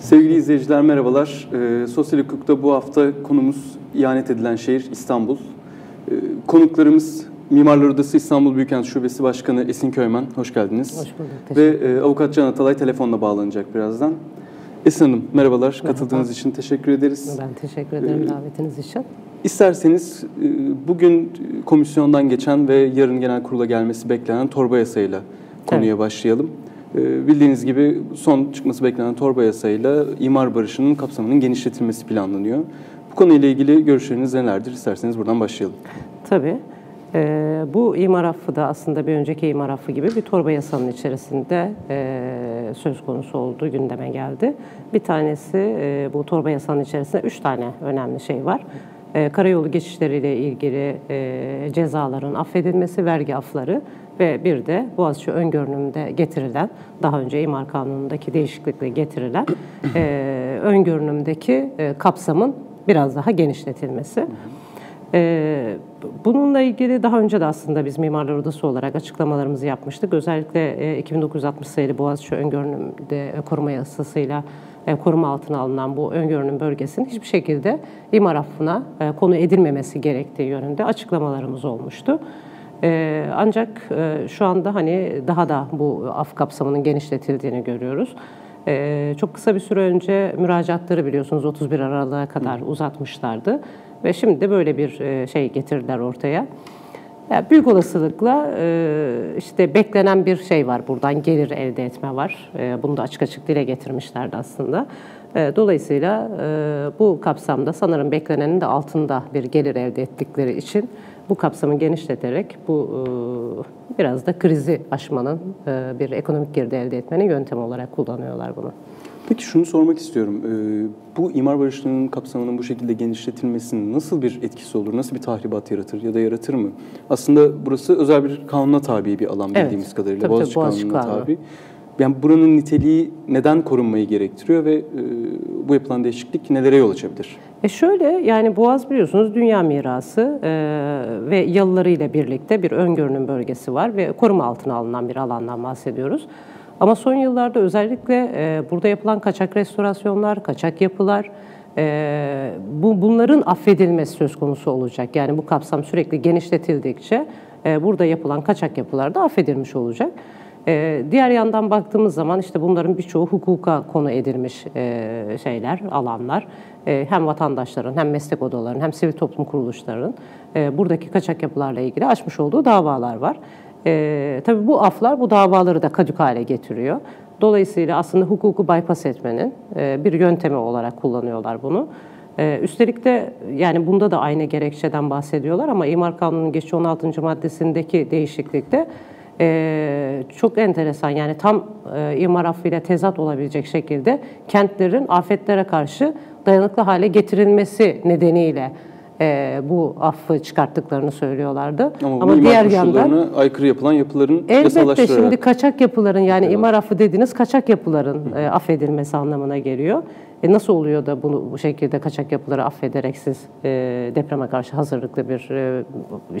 Sevgili izleyiciler merhabalar. Ee, Sosyal hukukta bu hafta konumuz ihanet edilen şehir İstanbul. Ee, konuklarımız Mimarlar Odası İstanbul Büyükent Şubesi Başkanı Esin Köymen. Hoş geldiniz. Hoş bulduk. Ve e, Avukat Can Atalay telefonla bağlanacak birazdan. Esin Hanım merhabalar. Merhaba. Katıldığınız için teşekkür ederiz. Ben teşekkür ederim Ee, davetiniz için. İsterseniz e, bugün komisyondan geçen ve yarın genel kurula gelmesi beklenen torba yasayla konuya başlayalım. E, Bildiğiniz gibi son çıkması beklenen torba yasayla imar barışının kapsamının genişletilmesi planlanıyor. Bu konuyla ilgili görüşleriniz nelerdir? İsterseniz buradan başlayalım. Tabii. Ee, bu imar affı da aslında bir önceki imar affı gibi bir torba yasanın içerisinde e, söz konusu olduğu gündeme geldi. Bir tanesi e, bu torba yasanın içerisinde üç tane önemli şey var. E, karayolu geçişleriyle ilgili e, cezaların affedilmesi, vergi afları ve bir de Boğaziçi öngörünümde getirilen, daha önce imar kanunundaki değişiklikle getirilen e, öngörünümdeki e, kapsamın biraz daha genişletilmesi. Ee, bununla ilgili daha önce de aslında biz Mimarlar Odası olarak açıklamalarımızı yapmıştık. Özellikle e, 2960 sayılı Boğaziçi öngörünümde e, koruma yasasıyla e, koruma altına alınan bu öngörünün bölgesinin hiçbir şekilde imar affına e, konu edilmemesi gerektiği yönünde açıklamalarımız olmuştu. E, ancak e, şu anda hani daha da bu af kapsamının genişletildiğini görüyoruz. Ee, çok kısa bir süre önce müracaatları biliyorsunuz 31 Aralık'a kadar uzatmışlardı ve şimdi de böyle bir e, şey getirdiler ortaya. Yani büyük olasılıkla e, işte beklenen bir şey var buradan gelir elde etme var. E, bunu da açık açık dile getirmişlerdi aslında. E, Dolayısıyla e, bu kapsamda sanırım beklenenin de altında bir gelir elde ettikleri için bu kapsamı genişleterek bu e, biraz da krizi aşmanın e, bir ekonomik girdi elde etmenin yöntemi olarak kullanıyorlar bunu. Peki şunu sormak istiyorum. Ee, Bu imar barışının kapsamının bu şekilde genişletilmesinin nasıl bir etkisi olur? Nasıl bir tahribat yaratır ya da yaratır mı? Aslında burası özel bir kanuna tabi bir alan Evet. bildiğimiz kadarıyla. Tabii, Boğaziçi, tabii, Boğaziçi Kanunu'na Kanunu. tabi. Yani buranın niteliği neden korunmayı gerektiriyor ve e, bu yapılan değişiklik nelere yol açabilir? E şöyle yani Boğaz biliyorsunuz dünya mirası e, ve yalılarıyla birlikte bir öngörünün bölgesi var ve koruma altına alınan bir alandan bahsediyoruz. Ama son yıllarda özellikle e, burada yapılan kaçak restorasyonlar, kaçak yapılar, e, bu bunların affedilmesi söz konusu olacak. Yani bu kapsam sürekli genişletildikçe e, burada yapılan kaçak yapılar da affedilmiş olacak. Ee, diğer yandan baktığımız zaman işte bunların birçoğu hukuka konu edilmiş e, şeyler, alanlar. E, hem vatandaşların, hem meslek odalarının, hem sivil toplum kuruluşlarının e, buradaki kaçak yapılarla ilgili açmış olduğu davalar var. E, tabii bu aflar bu davaları da kadük hale getiriyor. Dolayısıyla aslında hukuku bypass etmenin e, bir yöntemi olarak kullanıyorlar bunu. Ee, üstelik de yani bunda da aynı gerekçeden bahsediyorlar ama İmar Kanunu'nun geçici 16. maddesindeki değişiklikte e, çok enteresan yani tam e, imar affıyla tezat olabilecek şekilde kentlerin afetlere karşı dayanıklı hale getirilmesi nedeniyle e, bu affı çıkarttıklarını söylüyorlardı. Ama, imar diğer yandan aykırı yapılan yapıların Elbette şimdi kaçak yapıların yani imar affı dediğiniz kaçak yapıların e, affedilmesi anlamına geliyor. E nasıl oluyor da bunu bu şekilde kaçak yapıları affederek siz e, depreme karşı hazırlıklı bir e,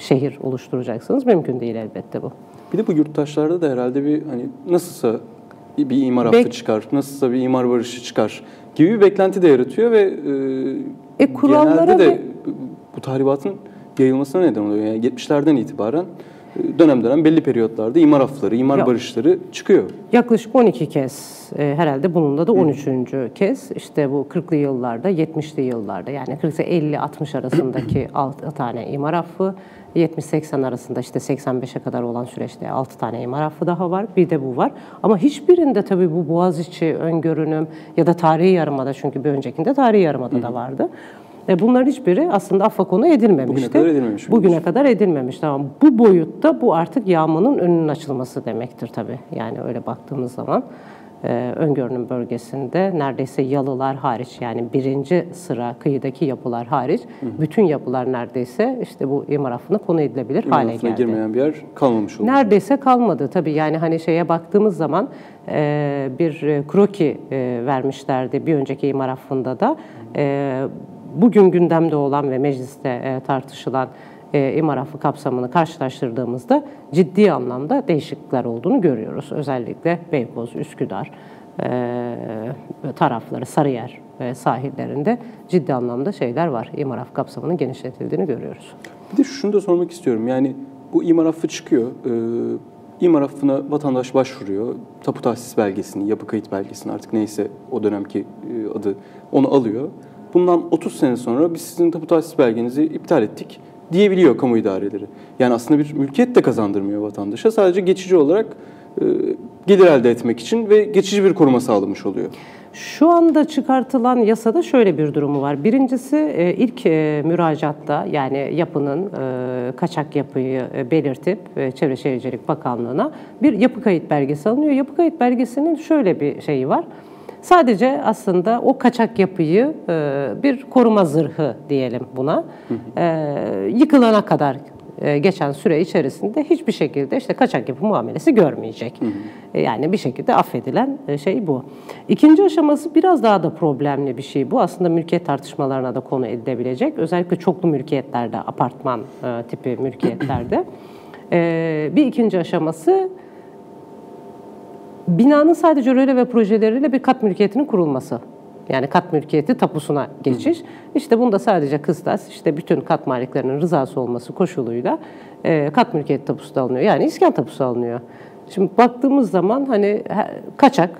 şehir oluşturacaksınız? Mümkün değil elbette bu. Bir de bu yurttaşlarda da herhalde bir hani nasılsa bir imar affı Bek- çıkar, nasılsa bir imar barışı çıkar gibi bir beklenti de yaratıyor ve e, E, kurallara genelde de ve- bu tahribatın yayılmasına neden oluyor. Yani 70'lerden itibaren dönem dönem belli periyotlarda imar affları, imar Ya- barışları çıkıyor. Yaklaşık 12 kez e, herhalde bununla da 13. kez işte bu 40'lı yıllarda 70'li yıllarda yani 40 50-60 arasındaki 6 tane imar affı 70-80 arasında işte 85'e kadar olan süreçte 6 tane imar affı daha var. Bir de bu var. Ama hiçbirinde tabii bu Boğaziçi öngörünüm ya da tarihi yarımada çünkü bir öncekinde tarihi yarımada da vardı. E bunların hiçbiri aslında affa konu edilmemişti. Bugüne kadar edilmemiş Bugüne kadar edilmemişti ama bu boyutta bu artık yağmanın önünün açılması demektir tabii. Yani öyle baktığımız zaman e, öngörünün bölgesinde neredeyse yalılar hariç yani birinci sıra kıyıdaki yapılar hariç bütün yapılar neredeyse işte bu imar affına konu edilebilir İmar hale geldi. girmeyen bir yer kalmamış oldu. Neredeyse kalmadı tabii yani hani şeye baktığımız zaman e, bir e, kroki e, vermişlerdi bir önceki imar affında da. E, bugün gündemde olan ve mecliste e, tartışılan e, imar affı kapsamını karşılaştırdığımızda ciddi anlamda değişiklikler olduğunu görüyoruz. Özellikle Beykoz, Üsküdar, tarafları, Sarıyer sahillerinde ciddi anlamda şeyler var. İmar affı kapsamının genişletildiğini görüyoruz. Bir de şunu da sormak istiyorum. Yani bu imar affı çıkıyor. İmar affına vatandaş başvuruyor. Tapu tahsis belgesini, yapı kayıt belgesini artık neyse o dönemki adı onu alıyor. Bundan 30 sene sonra biz sizin tapu tahsis belgenizi iptal ettik diyebiliyor kamu idareleri. Yani aslında bir mülkiyet de kazandırmıyor vatandaşa. Sadece geçici olarak e, gelir elde etmek için ve geçici bir koruma sağlamış oluyor. Şu anda çıkartılan yasada şöyle bir durumu var. Birincisi e, ilk e, müracaatta yani yapının kaçak yapıyı belirtip Çevre Şehircilik Bakanlığı'na bir yapı kayıt belgesi alınıyor. Yapı kayıt belgesinin şöyle bir şeyi var. Sadece aslında o kaçak yapıyı e, bir koruma zırhı diyelim buna. E, yıkılana kadar e, geçen süre içerisinde hiçbir şekilde işte kaçak yapı muamelesi görmeyecek. Yani bir şekilde affedilen şey bu. İkinci aşaması biraz daha da problemli bir şey bu. Aslında mülkiyet tartışmalarına da konu edilebilecek. Özellikle çoklu mülkiyetlerde, apartman tipi mülkiyetlerde. Bir ikinci aşaması binanın sadece röle ve projeleriyle bir kat mülkiyetinin kurulması. Yani kat mülkiyeti tapusuna geçiş. Hı. İşte bunda sadece kıstas, işte bütün kat maliklerinin rızası olması koşuluyla e, kat mülkiyeti tapusu da alınıyor. Yani iskan tapusu alınıyor. Şimdi baktığımız zaman hani kaçak,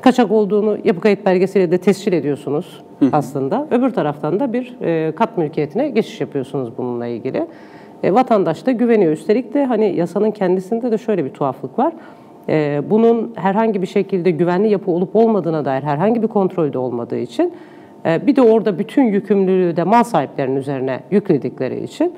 kaçak olduğunu yapı kayıt belgesiyle de tescil ediyorsunuz Hı. aslında. Öbür taraftan da bir e, kat mülkiyetine geçiş yapıyorsunuz bununla ilgili. E, vatandaş da güveniyor. Üstelik de hani yasanın kendisinde de şöyle bir tuhaflık var. Ee, bunun herhangi bir şekilde güvenli yapı olup olmadığına dair herhangi bir kontrolde olmadığı için e, bir de orada bütün yükümlülüğü de mal sahiplerinin üzerine yükledikleri için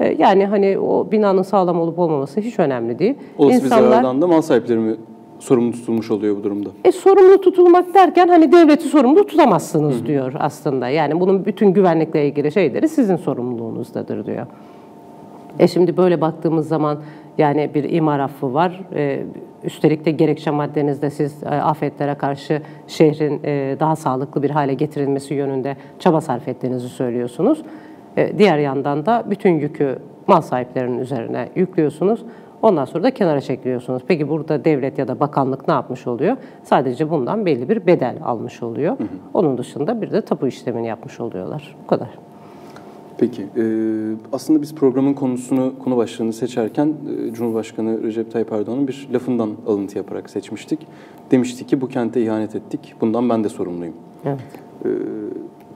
e, yani hani o binanın sağlam olup olmaması hiç önemli değil. Olası İnsanlar, bir zarardan da mal sahipleri mi sorumlu tutulmuş oluyor bu durumda? E, sorumlu tutulmak derken hani devleti sorumlu tutamazsınız Hı-hı. diyor aslında. Yani bunun bütün güvenlikle ilgili şeyleri sizin sorumluluğunuzdadır diyor. E şimdi böyle baktığımız zaman yani bir imar affı var. E, üstelik de gerekçe maddenizde siz e, afetlere karşı şehrin e, daha sağlıklı bir hale getirilmesi yönünde çaba sarf ettiğinizi söylüyorsunuz. E, diğer yandan da bütün yükü mal sahiplerinin üzerine yüklüyorsunuz. Ondan sonra da kenara çekiliyorsunuz. Peki burada devlet ya da bakanlık ne yapmış oluyor? Sadece bundan belli bir bedel almış oluyor. Hı hı. Onun dışında bir de tapu işlemini yapmış oluyorlar. Bu kadar. Peki, e, aslında biz programın konusunu, konu başlığını seçerken e, Cumhurbaşkanı Recep Tayyip Erdoğan'ın bir lafından alıntı yaparak seçmiştik. Demişti ki bu kente ihanet ettik, bundan ben de sorumluyum. Evet. E,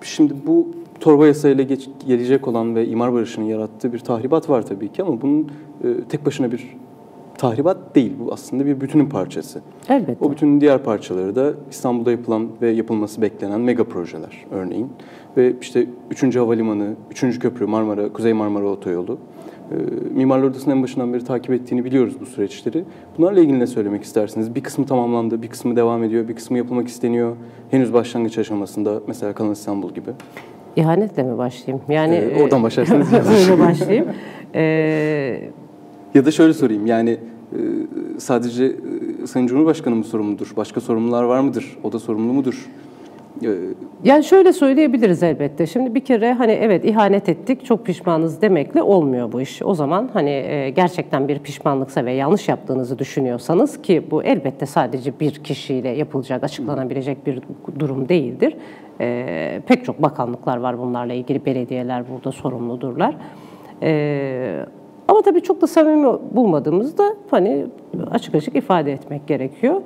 şimdi bu torba yasayla geç, gelecek olan ve imar barışının yarattığı bir tahribat var tabii ki ama bunun e, tek başına bir tahribat değil. Bu aslında bir bütünün parçası. Elbette. O bütünün diğer parçaları da İstanbul'da yapılan ve yapılması beklenen mega projeler örneğin. Ve işte 3. Havalimanı, 3. Köprü, Marmara, Kuzey Marmara Otoyolu. E, Mimarlar Odası'nın en başından beri takip ettiğini biliyoruz bu süreçleri. Bunlarla ilgili ne söylemek istersiniz? Bir kısmı tamamlandı, bir kısmı devam ediyor, bir kısmı yapılmak isteniyor. Henüz başlangıç aşamasında mesela Kanal İstanbul gibi. İhanetle mi başlayayım? Yani ee, oradan başlarsanız. öyle başlayayım. Ee, ya da şöyle sorayım yani e, sadece e, Sayın Cumhurbaşkanı mı sorumludur? Başka sorumlular var mıdır? O da sorumlu mudur? Ee, yani şöyle söyleyebiliriz elbette. Şimdi bir kere hani evet ihanet ettik, çok pişmanız demekle olmuyor bu iş. O zaman hani e, gerçekten bir pişmanlıksa ve yanlış yaptığınızı düşünüyorsanız ki bu elbette sadece bir kişiyle yapılacak, açıklanabilecek bir durum değildir. E, pek çok bakanlıklar var bunlarla ilgili, belediyeler burada sorumludurlar. E, ama tabii çok da samimi bulmadığımızda hani açık açık ifade etmek gerekiyor.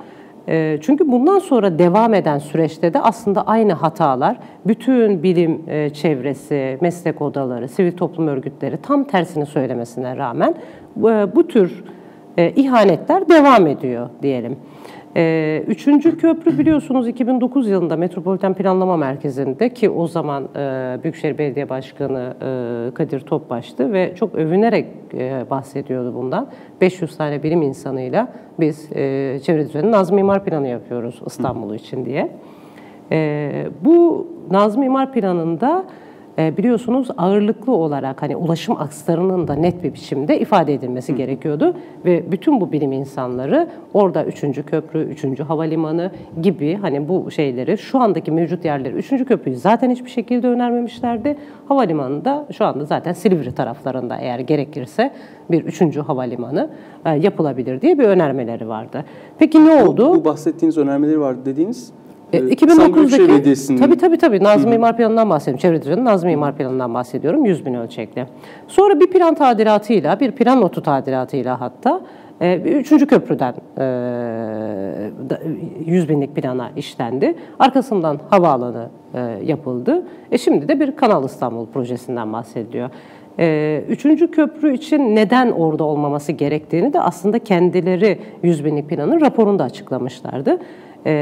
Ee, çünkü bundan sonra devam eden süreçte de aslında aynı hatalar bütün bilim e, çevresi, meslek odaları, sivil toplum örgütleri tam tersini söylemesine rağmen bu tür e, ihanetler devam ediyor diyelim. Ee, üçüncü köprü biliyorsunuz 2009 yılında Metropoliten Planlama Merkezi'nde ki o zaman e, Büyükşehir Belediye Başkanı e, Kadir Topbaş'tı ve çok övünerek e, bahsediyordu bundan. 500 tane bilim insanıyla biz e, çevre düzeni Nazım İmar Planı yapıyoruz İstanbul için diye. bu Nazım İmar Planı'nda e, biliyorsunuz ağırlıklı olarak hani ulaşım akslarının da net bir biçimde ifade edilmesi Hı. gerekiyordu ve bütün bu bilim insanları orada 3. köprü, 3. havalimanı gibi hani bu şeyleri şu andaki mevcut yerleri 3. köprüyü zaten hiçbir şekilde önermemişlerdi. Havalimanı da şu anda zaten Silivri taraflarında eğer gerekirse bir 3. havalimanı e, yapılabilir diye bir önermeleri vardı. Peki ne oldu? Bu, bu bahsettiğiniz önermeleri vardı dediğiniz e, 2009'daki tabii tabii tabii Nazım Mimar Planı'ndan bahsediyorum. Çevrecilerin Nazım Mimar Planı'ndan bahsediyorum 100 bin ölçekli. Sonra bir plan tadilatıyla, bir plan notu tadilatıyla hatta e, üçüncü köprüden e, 100 binlik plana işlendi. Arkasından havaalanı e, yapıldı. E şimdi de bir Kanal İstanbul projesinden bahsediliyor. E, üçüncü köprü için neden orada olmaması gerektiğini de aslında kendileri 100 binlik planın raporunda açıklamışlardı. Ee,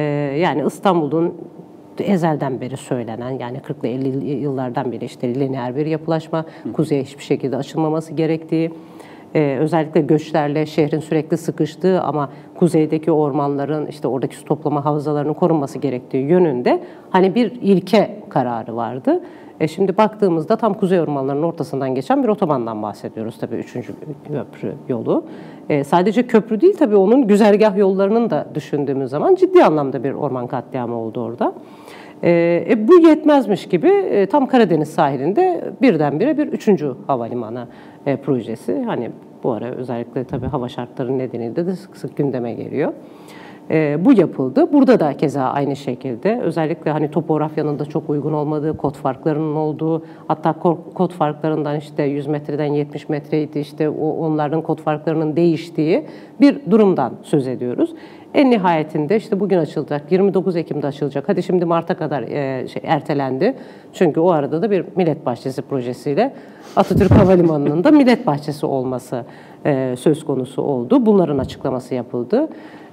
yani İstanbul'un ezelden beri söylenen yani 40'lı 50 yıllardan beri işte lineer bir yapılaşma, kuzeye hiçbir şekilde açılmaması gerektiği, ee, özellikle göçlerle şehrin sürekli sıkıştığı ama kuzeydeki ormanların işte oradaki su toplama havzalarının korunması gerektiği yönünde hani bir ilke kararı vardı. E şimdi baktığımızda tam kuzey ormanlarının ortasından geçen bir otobandan bahsediyoruz tabii üçüncü köprü yolu. E, sadece köprü değil tabii onun güzergah yollarının da düşündüğümüz zaman ciddi anlamda bir orman katliamı oldu orada. E, e, bu yetmezmiş gibi e, tam Karadeniz sahilinde birdenbire bir üçüncü havalimanı e, projesi. Hani bu ara özellikle tabii hava şartları nedeniyle de sık sık gündeme geliyor. E, bu yapıldı. Burada da keza aynı şekilde özellikle hani topografyanın da çok uygun olmadığı, kod farklarının olduğu, hatta kod farklarından işte 100 metreden 70 metreydi işte o onların kod farklarının değiştiği bir durumdan söz ediyoruz. En nihayetinde işte bugün açılacak, 29 Ekim'de açılacak. Hadi şimdi Mart'a kadar e, şey, ertelendi. Çünkü o arada da bir Millet Bahçesi projesiyle Atatürk Havalimanı'nın da Millet Bahçesi olması e, söz konusu oldu. Bunların açıklaması yapıldı.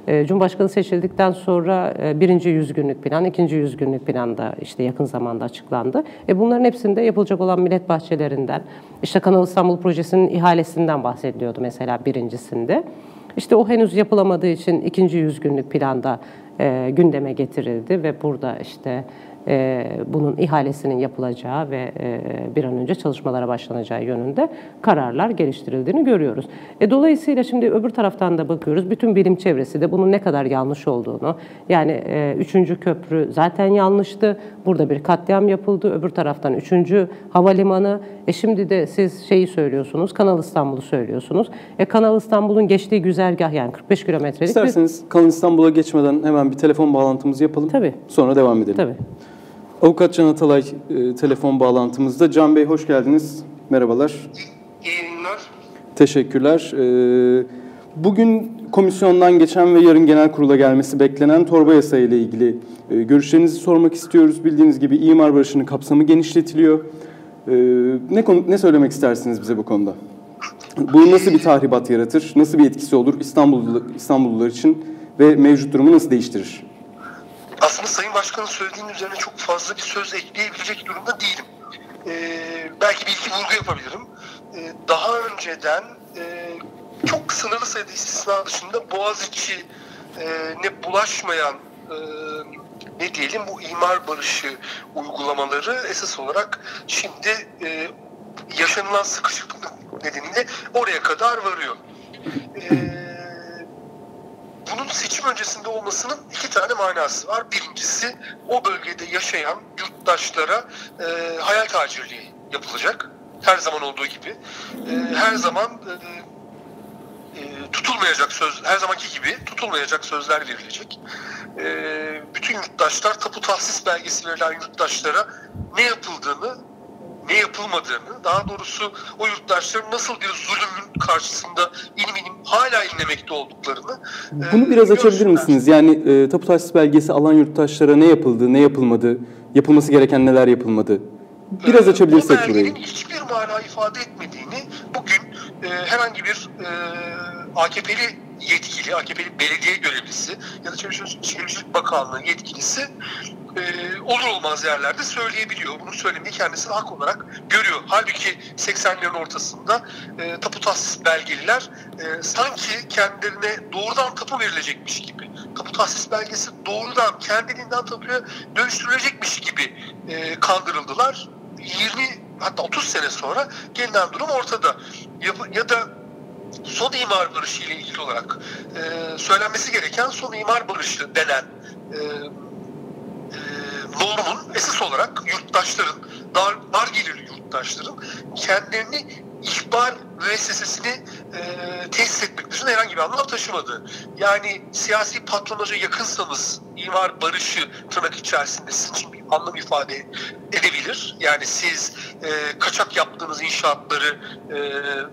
E, Cumhurbaşkanı seçildikten sonra e, birinci yüz günlük plan, ikinci yüz günlük plan da işte yakın zamanda açıklandı. E bunların hepsinde yapılacak olan millet bahçelerinden, işte Kanal İstanbul projesinin ihalesinden bahsediliyordu mesela birincisinde. İşte o henüz yapılamadığı için ikinci yüz günlük planda e, gündeme getirildi ve burada işte bunun ihalesinin yapılacağı ve e, bir an önce çalışmalara başlanacağı yönünde kararlar geliştirildiğini görüyoruz. E, dolayısıyla şimdi öbür taraftan da bakıyoruz. Bütün bilim çevresi de bunun ne kadar yanlış olduğunu. Yani e, üçüncü köprü zaten yanlıştı. Burada bir katliam yapıldı. Öbür taraftan üçüncü havalimanı. E şimdi de siz şeyi söylüyorsunuz, Kanal İstanbul'u söylüyorsunuz. E, Kanal İstanbul'un geçtiği güzergah yani 45 kilometrelik. İsterseniz bir... Kanal İstanbul'a geçmeden hemen bir telefon bağlantımızı yapalım. Tabii. Sonra devam edelim. Tabii. Avukat Can Atalay e, telefon bağlantımızda. Can Bey hoş geldiniz. Merhabalar. İyi günler. Teşekkürler. E, bugün komisyondan geçen ve yarın genel kurula gelmesi beklenen torba yasa ile ilgili e, görüşlerinizi sormak istiyoruz. Bildiğiniz gibi imar barışının kapsamı genişletiliyor. E, ne, ne söylemek istersiniz bize bu konuda? Bu nasıl bir tahribat yaratır? Nasıl bir etkisi olur İstanbullu, İstanbullular için ve mevcut durumu nasıl değiştirir? Aslında Sayın Başkan'ın söylediğinin üzerine çok fazla bir söz ekleyebilecek durumda değilim. Ee, belki bir iki vurgu yapabilirim. Ee, daha önceden e, çok sınırlı sayıda istisna dışında Boğaziçi e, ne bulaşmayan e, ne diyelim bu imar barışı uygulamaları esas olarak şimdi e, yaşanılan sıkışıklık nedeniyle oraya kadar varıyor. Eee bunun seçim öncesinde olmasının iki tane manası var. Birincisi o bölgede yaşayan yurttaşlara e, hayal tacirliği yapılacak. Her zaman olduğu gibi. E, her zaman e, e, tutulmayacak söz, her zamanki gibi tutulmayacak sözler verilecek. E, bütün yurttaşlar tapu tahsis belgesi verilen yurttaşlara ne yapıldığını ne yapılmadığını, daha doğrusu o yurttaşların nasıl bir zulümün karşısında inim inim hala inlemekte olduklarını Bunu e, biraz açabilir misiniz? Yani e, tapu tahsis belgesi alan yurttaşlara ne yapıldı, ne yapılmadı, yapılması gereken neler yapılmadı? Biraz e, açabilirsek burayı. Bu belgenin hiçbir mana ifade etmediğini bugün e, herhangi bir e, AKP'li yetkili, AKP'li belediye görevlisi ya da Çevre Bakanlığı yetkilisi e, olur olmaz yerlerde söyleyebiliyor. Bunu söylemeyi kendisine hak olarak görüyor. Halbuki 80'lerin ortasında e, tapu tahsis belgeliler e, sanki kendilerine doğrudan tapu verilecekmiş gibi, tapu tahsis belgesi doğrudan kendiliğinden tapuya dönüştürülecekmiş gibi e, kandırıldılar 20 hatta 30 sene sonra gelinen durum ortada. Ya, ya da son imar barışı ile ilgili olarak e, söylenmesi gereken son imar barışı denen e, e, normun esas olarak yurttaşların, dar, dar gelirli yurttaşların kendilerini ihbar müessesesini e, tesis etmek dışında herhangi bir anlam taşımadı. Yani siyasi patronaja yakınsanız imar barışı tırnak içerisinde sizin için bir anlam ifade edebilir. Yani siz e, kaçak yaptığınız inşaatları e,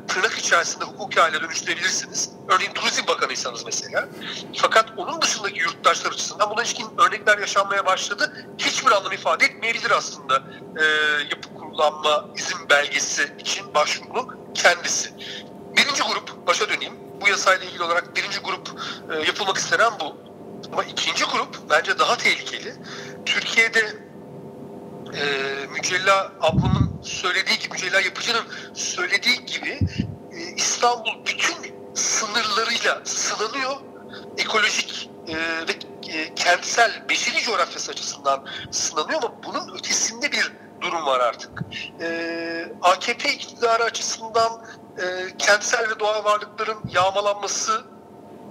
tırnak içerisinde hukuki hale dönüştürebilirsiniz. Örneğin Turizm Bakanıysanız mesela. Fakat onun dışındaki yurttaşlar açısından buna ilişkin örnekler yaşanmaya başladı. Hiçbir anlam ifade etmeyebilir aslında e, yapı kullanma izin belgesi için başvurunun kendisi. Birinci grup, başa döneyim. Bu yasayla ilgili olarak birinci grup e, yapılmak istenen bu. Ama ikinci grup bence daha tehlikeli. Türkiye'de e, Mücella ablamın söylediği gibi, Mücella Yapıcı'nın söylediği gibi e, İstanbul bütün sınırlarıyla sınanıyor. Ekolojik e, ve e, kentsel, beşeri coğrafyası açısından sınanıyor ama bunun ötesinde bir durum var artık. E, AKP iktidarı açısından e, kentsel ve doğal varlıkların yağmalanması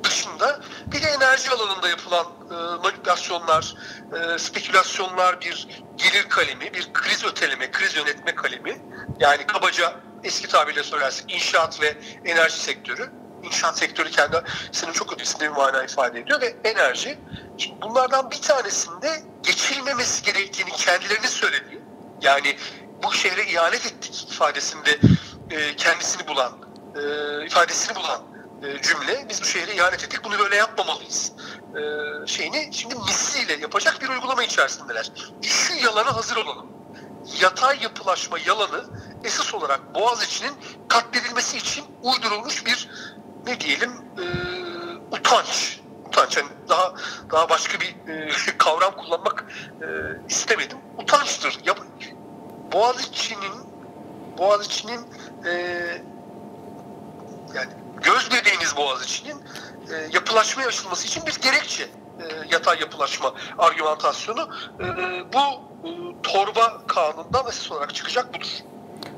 dışında bir de enerji alanında yapılan e, manipülasyonlar, e, spekülasyonlar bir gelir kalemi, bir kriz öteleme, kriz yönetme kalemi. Yani kabaca eski tabirle söylersek inşaat ve enerji sektörü. İnşaat sektörü kendi senin çok ötesinde bir mana ifade ediyor ve enerji. Şimdi bunlardan bir tanesinde geçilmemesi gerektiğini kendilerini söylediği, yani bu şehre ihanet ettik ifadesinde e, kendisini bulan, e, ifadesini bulan e, cümle biz bu şehre ihanet ettik bunu böyle yapmamalıyız e, şeyini şimdi misliyle yapacak bir uygulama içerisindeler. Şu yalana hazır olalım. Yatay yapılaşma yalanı esas olarak Boğaziçi'nin katledilmesi için uydurulmuş bir ne diyelim e, utanç. Utanç. Yani daha daha başka bir e, kavram kullanmak e, istemedim. Utançtır. Yap, Boğaziçi'nin Boğaziçi'nin e, yani göz bebeğiniz Boğaziçi'nin e, yapılaşmaya açılması için bir gerekçe e, yatay yapılaşma argümantasyonu e, bu e, torba kanundan esas olarak çıkacak budur.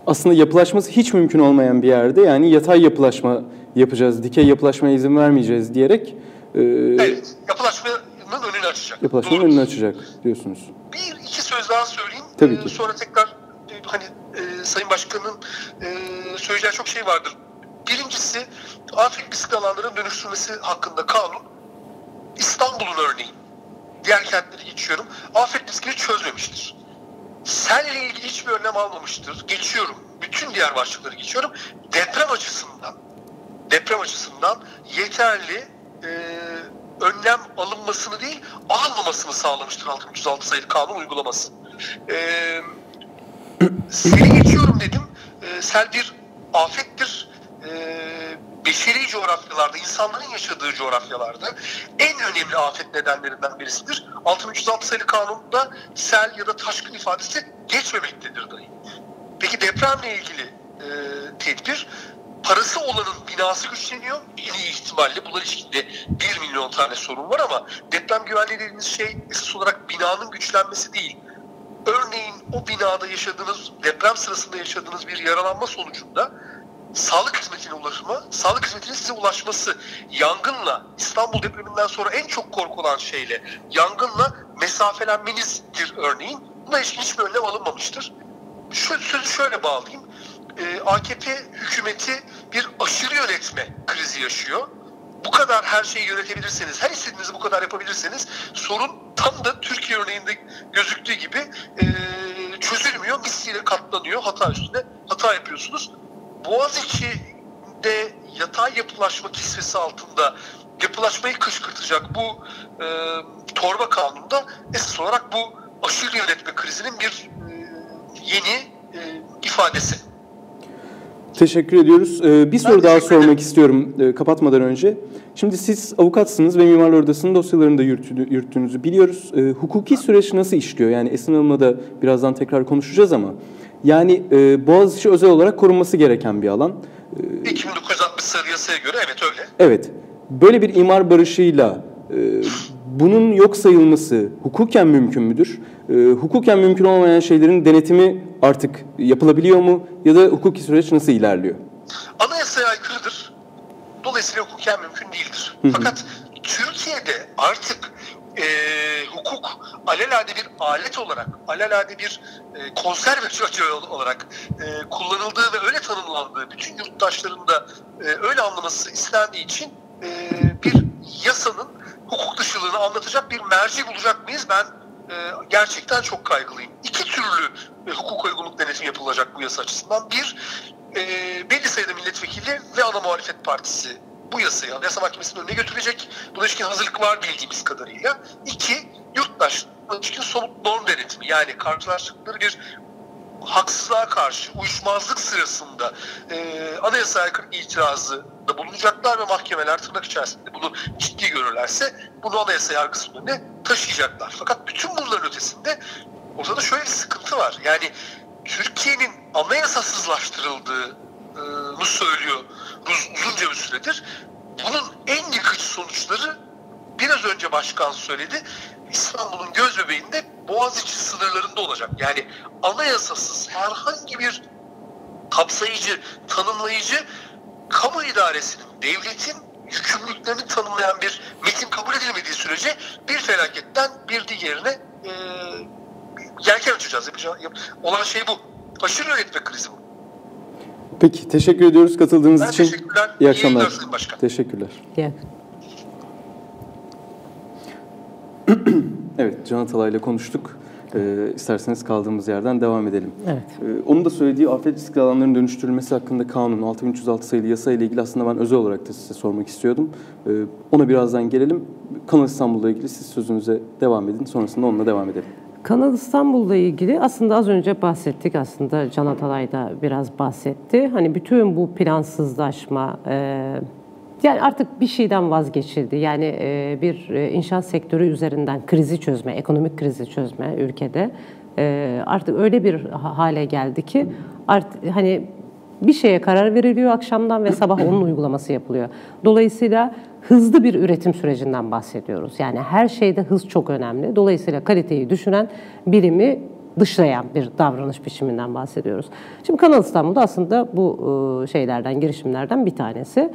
Aslında yapılaşması hiç mümkün olmayan bir yerde yani yatay yapılaşma yapacağız, dikey yapılaşmaya izin vermeyeceğiz diyerek e, evet, yapılaşmanın önünü açacak. Yapılaşmanın önünü açacak diyorsunuz. Bir iki söz daha söyleyeyim. Tabii ki. Ee, sonra tekrar e, hani e, Sayın Başkan'ın e, söyleyeceği çok şey vardır. Birincisi afet riskli alanların dönüştürmesi hakkında kanun İstanbul'un örneği. Diğer kentleri geçiyorum. Afet riskini çözmemiştir. Selle ilgili hiçbir önlem almamıştır. Geçiyorum. Bütün diğer başlıkları geçiyorum. Deprem açısından deprem açısından yeterli e, önlem alınmasını değil alınmamasını sağlamıştır 6306 sayılı kanun uygulaması. E, seni geçiyorum dedim. E, sel bir afettir. E, beşeri coğrafyalarda, insanların yaşadığı coğrafyalarda en önemli afet nedenlerinden birisidir. 6306 sayılı kanunda sel ya da taşkın ifadesi geçmemektedir dahi. Peki depremle ilgili e, tedbir parası olanın binası güçleniyor. En iyi ihtimalle buna ilişkinde 1 milyon tane sorun var ama deprem güvenliği dediğimiz şey esas olarak binanın güçlenmesi değil. Örneğin o binada yaşadığınız, deprem sırasında yaşadığınız bir yaralanma sonucunda sağlık hizmetine ulaşma, sağlık hizmetinin size ulaşması, yangınla, İstanbul depreminden sonra en çok korkulan şeyle, yangınla mesafelenmenizdir örneğin. Buna ilişkin hiçbir önlem alınmamıştır. Şu sözü şöyle bağlayayım. Ee, AKP hükümeti bir aşırı yönetme krizi yaşıyor. Bu kadar her şeyi yönetebilirseniz, her istediğinizi bu kadar yapabilirseniz sorun tam da Türkiye örneğinde gözüktüğü gibi e, çözülmüyor, misliyle katlanıyor, hata üstüne hata yapıyorsunuz. Boğaziçi'de yatay yapılaşma kisvesi altında yapılaşmayı kışkırtacak bu e, torba kanunda esas olarak bu aşırı yönetme krizinin bir e, yeni e, ifadesi. Teşekkür ediyoruz. Ee, bir soru ben daha sormak istiyorum e, kapatmadan önce. Şimdi siz avukatsınız ve Mimarlar Odası'nın dosyalarını da yürüttüğünüzü biliyoruz. E, hukuki süreç nasıl işliyor? Yani Esin Hanım'la da birazdan tekrar konuşacağız ama yani e, Boğaziçi özel olarak korunması gereken bir alan. E, 2960 sayılı yasaya göre evet öyle. Evet. Böyle bir imar barışıyla e, bunun yok sayılması hukuken mümkün müdür? E, hukuken mümkün olmayan şeylerin denetimi artık yapılabiliyor mu? Ya da hukuki süreç nasıl ilerliyor? Anayasaya aykırıdır. Dolayısıyla hukuken mümkün değildir. Hı hı. Fakat Türkiye'de artık e, hukuk alelade bir alet olarak, alelade bir e, konserve olarak e, kullanıldığı ve öyle tanımlandığı, bütün yurttaşların da e, öyle anlaması istendiği için e, bir yasanın hukuk dışılığını anlatacak bir merci bulacak mıyız? Ben gerçekten çok kaygılıyım. İki türlü e, hukuk uygunluk denetimi yapılacak bu yasa açısından. Bir, e, belli sayıda milletvekili ve ana muhalefet partisi bu yasayı Anayasa Mahkemesi'nin önüne götürecek. Buna ilişkin hazırlık var bildiğimiz kadarıyla. İki, yurttaş ilişkin somut norm denetimi. Yani karşılaştıkları bir haksızlığa karşı uyuşmazlık sırasında e, anayasa aykırı itirazı da bulunacaklar ve mahkemeler tırnak içerisinde bunu ciddi görürlerse bunu anayasa yargısının önüne taşıyacaklar. Fakat bütün bunların ötesinde ortada şöyle bir sıkıntı var. Yani Türkiye'nin anayasasızlaştırıldığını söylüyor uzunca bir süredir. Bunun en yıkıcı sonuçları biraz önce başkan söyledi. İstanbul'un göz bebeğinde Boğaziçi sınırlarında olacak. Yani anayasasız herhangi bir kapsayıcı, tanımlayıcı kamu idaresinin, devletin yükümlülüklerini tanımlayan bir metin kabul edilmediği sürece bir felaketten bir diğerine e, yelken açacağız. Yapacağız. Olan şey bu. Aşırı yönetme krizi bu. Peki teşekkür ediyoruz katıldığınız ben için. Teşekkürler. İyi akşamlar. İyi başkan. Teşekkürler. İyi. evet Can Atalay'la konuştuk. Ee, isterseniz kaldığımız yerden devam edelim. Evet. Ee, onun da söylediği afet riskli alanların dönüştürülmesi hakkında kanun 6306 sayılı yasa ile ilgili aslında ben özel olarak da size sormak istiyordum. Ee, ona birazdan gelelim. Kanal İstanbul'la ilgili siz sözünüze devam edin. Sonrasında onunla devam edelim. Kanal İstanbul'la ilgili aslında az önce bahsettik aslında Can Atalay da biraz bahsetti. Hani bütün bu plansızlaşma, e, yani artık bir şeyden vazgeçildi. Yani e, bir e, inşaat sektörü üzerinden krizi çözme, ekonomik krizi çözme ülkede e, artık öyle bir hale geldi ki artık hani bir şeye karar veriliyor akşamdan ve sabah onun uygulaması yapılıyor. Dolayısıyla hızlı bir üretim sürecinden bahsediyoruz. Yani her şeyde hız çok önemli. Dolayısıyla kaliteyi düşünen birimi dışlayan bir davranış biçiminden bahsediyoruz. Şimdi Kanal İstanbul'da aslında bu şeylerden, girişimlerden bir tanesi.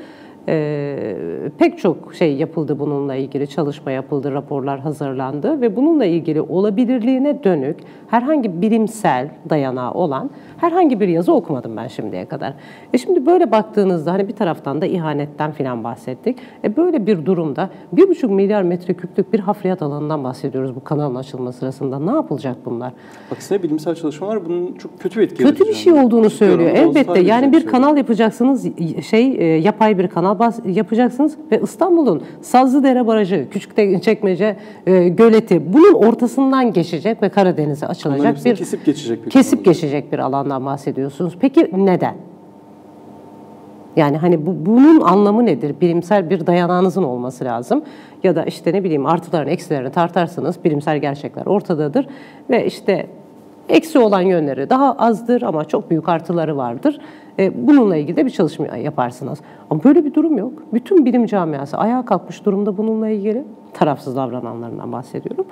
E, pek çok şey yapıldı bununla ilgili, çalışma yapıldı, raporlar hazırlandı ve bununla ilgili olabilirliğine dönük herhangi bilimsel dayanağı olan herhangi bir yazı okumadım ben şimdiye kadar. E şimdi böyle baktığınızda hani bir taraftan da ihanetten filan bahsettik. E böyle bir durumda bir buçuk milyar metreküplük bir hafriyat alanından bahsediyoruz bu kanalın açılma sırasında. Ne yapılacak bunlar? Aksine bilimsel çalışmalar bunun çok kötü bir etki Kötü bir şey olduğunu söylüyor. Elbette yani bir kanal yapacaksınız, şey e, yapay bir kanal yapacaksınız ve İstanbul'un Sazlıdere Barajı, Küçükçekmece e, Göleti bunun ortasından geçecek ve Karadeniz'e açılacak bir kesip geçecek bir kesip geçecek bir alandan bahsediyorsunuz. Peki neden? Yani hani bu, bunun anlamı nedir? Bilimsel bir dayanağınızın olması lazım. Ya da işte ne bileyim artıların eksilerini tartarsınız. Bilimsel gerçekler ortadadır. Ve işte eksi olan yönleri daha azdır ama çok büyük artıları vardır. E, bununla ilgili de bir çalışma yaparsınız. Ama böyle bir durum yok. Bütün bilim camiası ayağa kalkmış durumda bununla ilgili. Tarafsız davrananlarından bahsediyorum.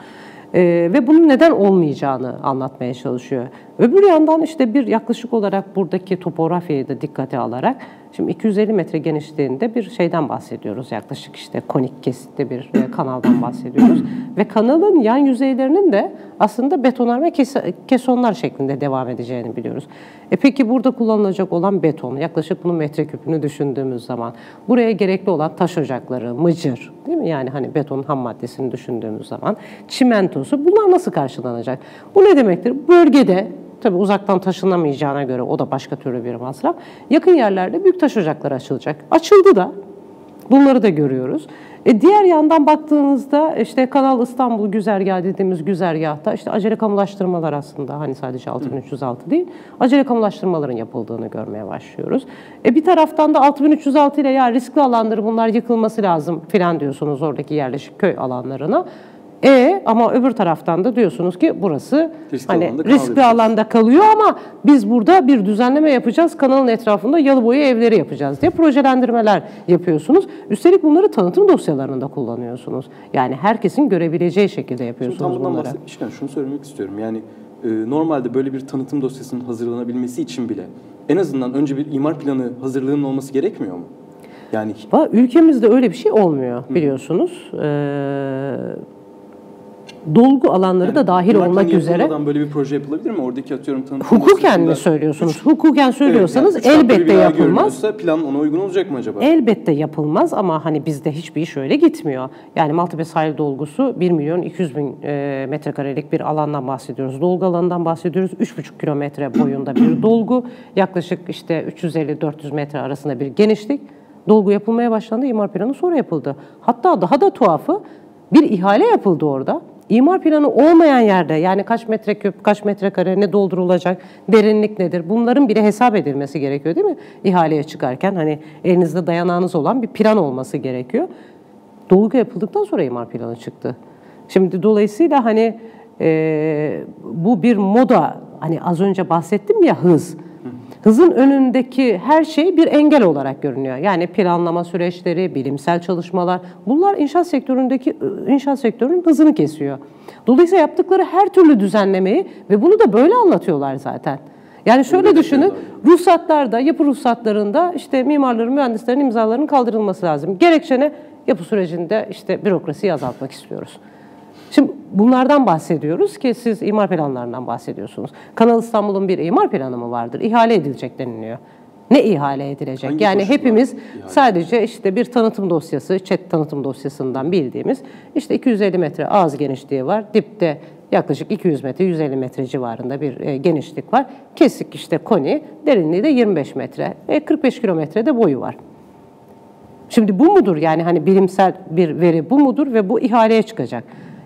E, ve bunun neden olmayacağını anlatmaya çalışıyor. Öbür yandan işte bir yaklaşık olarak buradaki topografyayı da dikkate alarak Şimdi 250 metre genişliğinde bir şeyden bahsediyoruz. Yaklaşık işte konik kesitli bir e, kanaldan bahsediyoruz. Ve kanalın yan yüzeylerinin de aslında betonarme kes kesonlar şeklinde devam edeceğini biliyoruz. E peki burada kullanılacak olan beton, yaklaşık bunun metreküpünü düşündüğümüz zaman buraya gerekli olan taş ocakları, mıcır, değil mi? Yani hani betonun ham maddesini düşündüğümüz zaman çimentosu bunlar nasıl karşılanacak? Bu ne demektir? Bölgede Tabii uzaktan taşınamayacağına göre o da başka türlü bir masraf. Yakın yerlerde büyük taş ocakları açılacak. Açıldı da. Bunları da görüyoruz. E diğer yandan baktığınızda işte Kanal İstanbul güzergahı dediğimiz güzergahta işte acele kamulaştırmalar aslında hani sadece 6306 değil, acele kamulaştırmaların yapıldığını görmeye başlıyoruz. E bir taraftan da 6306 ile ya riskli alanları bunlar yıkılması lazım filan diyorsunuz oradaki yerleşik köy alanlarına. E ama öbür taraftan da diyorsunuz ki burası Riskli hani alanda riskli alanda kalıyor ama biz burada bir düzenleme yapacağız. Kanalın etrafında yalı boyu evleri yapacağız diye projelendirmeler yapıyorsunuz. Üstelik bunları tanıtım dosyalarında kullanıyorsunuz. Yani herkesin görebileceği şekilde Şimdi yapıyorsunuz tam bundan bunları. bahsetmişken şunu söylemek istiyorum. Yani e, normalde böyle bir tanıtım dosyasının hazırlanabilmesi için bile en azından önce bir imar planı hazırlığının olması gerekmiyor mu? Yani ülkemizde öyle bir şey olmuyor biliyorsunuz. Ee, dolgu alanları da dahil olmak üzere. böyle bir proje yapılabilir mi? Oradaki atıyorum tanıtım Hukuken mi söylüyorsunuz? Hukuken söylüyorsanız Evet, yani üç elbette yapılmaz. plan ona uygun olacak mı acaba? Elbette yapılmaz ama hani bizde hiçbir iş öyle gitmiyor. Yani Maltepe sahil dolgusu 1 milyon 200 bin e, metrekarelik bir alandan bahsediyoruz. Dolgu alanından bahsediyoruz. 3,5 kilometre boyunda bir dolgu. Yaklaşık işte 350-400 metre arasında bir genişlik. Dolgu yapılmaya başlandı. imar planı sonra yapıldı. Hatta daha da tuhafı bir ihale yapıldı orada. İmar planı olmayan yerde yani kaç metreküp, kaç metrekare ne doldurulacak, derinlik nedir bunların bile hesap edilmesi gerekiyor değil mi? İhaleye çıkarken hani elinizde dayanağınız olan bir plan olması gerekiyor. Dolgu yapıldıktan sonra imar planı çıktı. Şimdi dolayısıyla hani e, bu bir moda hani az önce bahsettim ya hız. Hızın önündeki her şey bir engel olarak görünüyor. Yani planlama süreçleri, bilimsel çalışmalar bunlar inşaat sektöründeki inşaat sektörünün hızını kesiyor. Dolayısıyla yaptıkları her türlü düzenlemeyi ve bunu da böyle anlatıyorlar zaten. Yani şöyle Öyle düşünün, ruhsatlarda, yapı ruhsatlarında işte mimarların, mühendislerin imzalarının kaldırılması lazım. Gerekçene yapı sürecinde işte bürokrasiyi azaltmak istiyoruz. Şimdi bunlardan bahsediyoruz ki siz imar planlarından bahsediyorsunuz. Kanal İstanbul'un bir imar planı mı vardır? İhale edilecek deniliyor. Ne ihale edilecek? Hangi yani hepimiz ihale? sadece işte bir tanıtım dosyası, chat tanıtım dosyasından bildiğimiz işte 250 metre ağız genişliği var. Dipte yaklaşık 200 metre, 150 metre civarında bir e, genişlik var. Kesik işte koni, derinliği de 25 metre. E, 45 kilometre de boyu var. Şimdi bu mudur yani hani bilimsel bir veri bu mudur ve bu ihaleye çıkacak.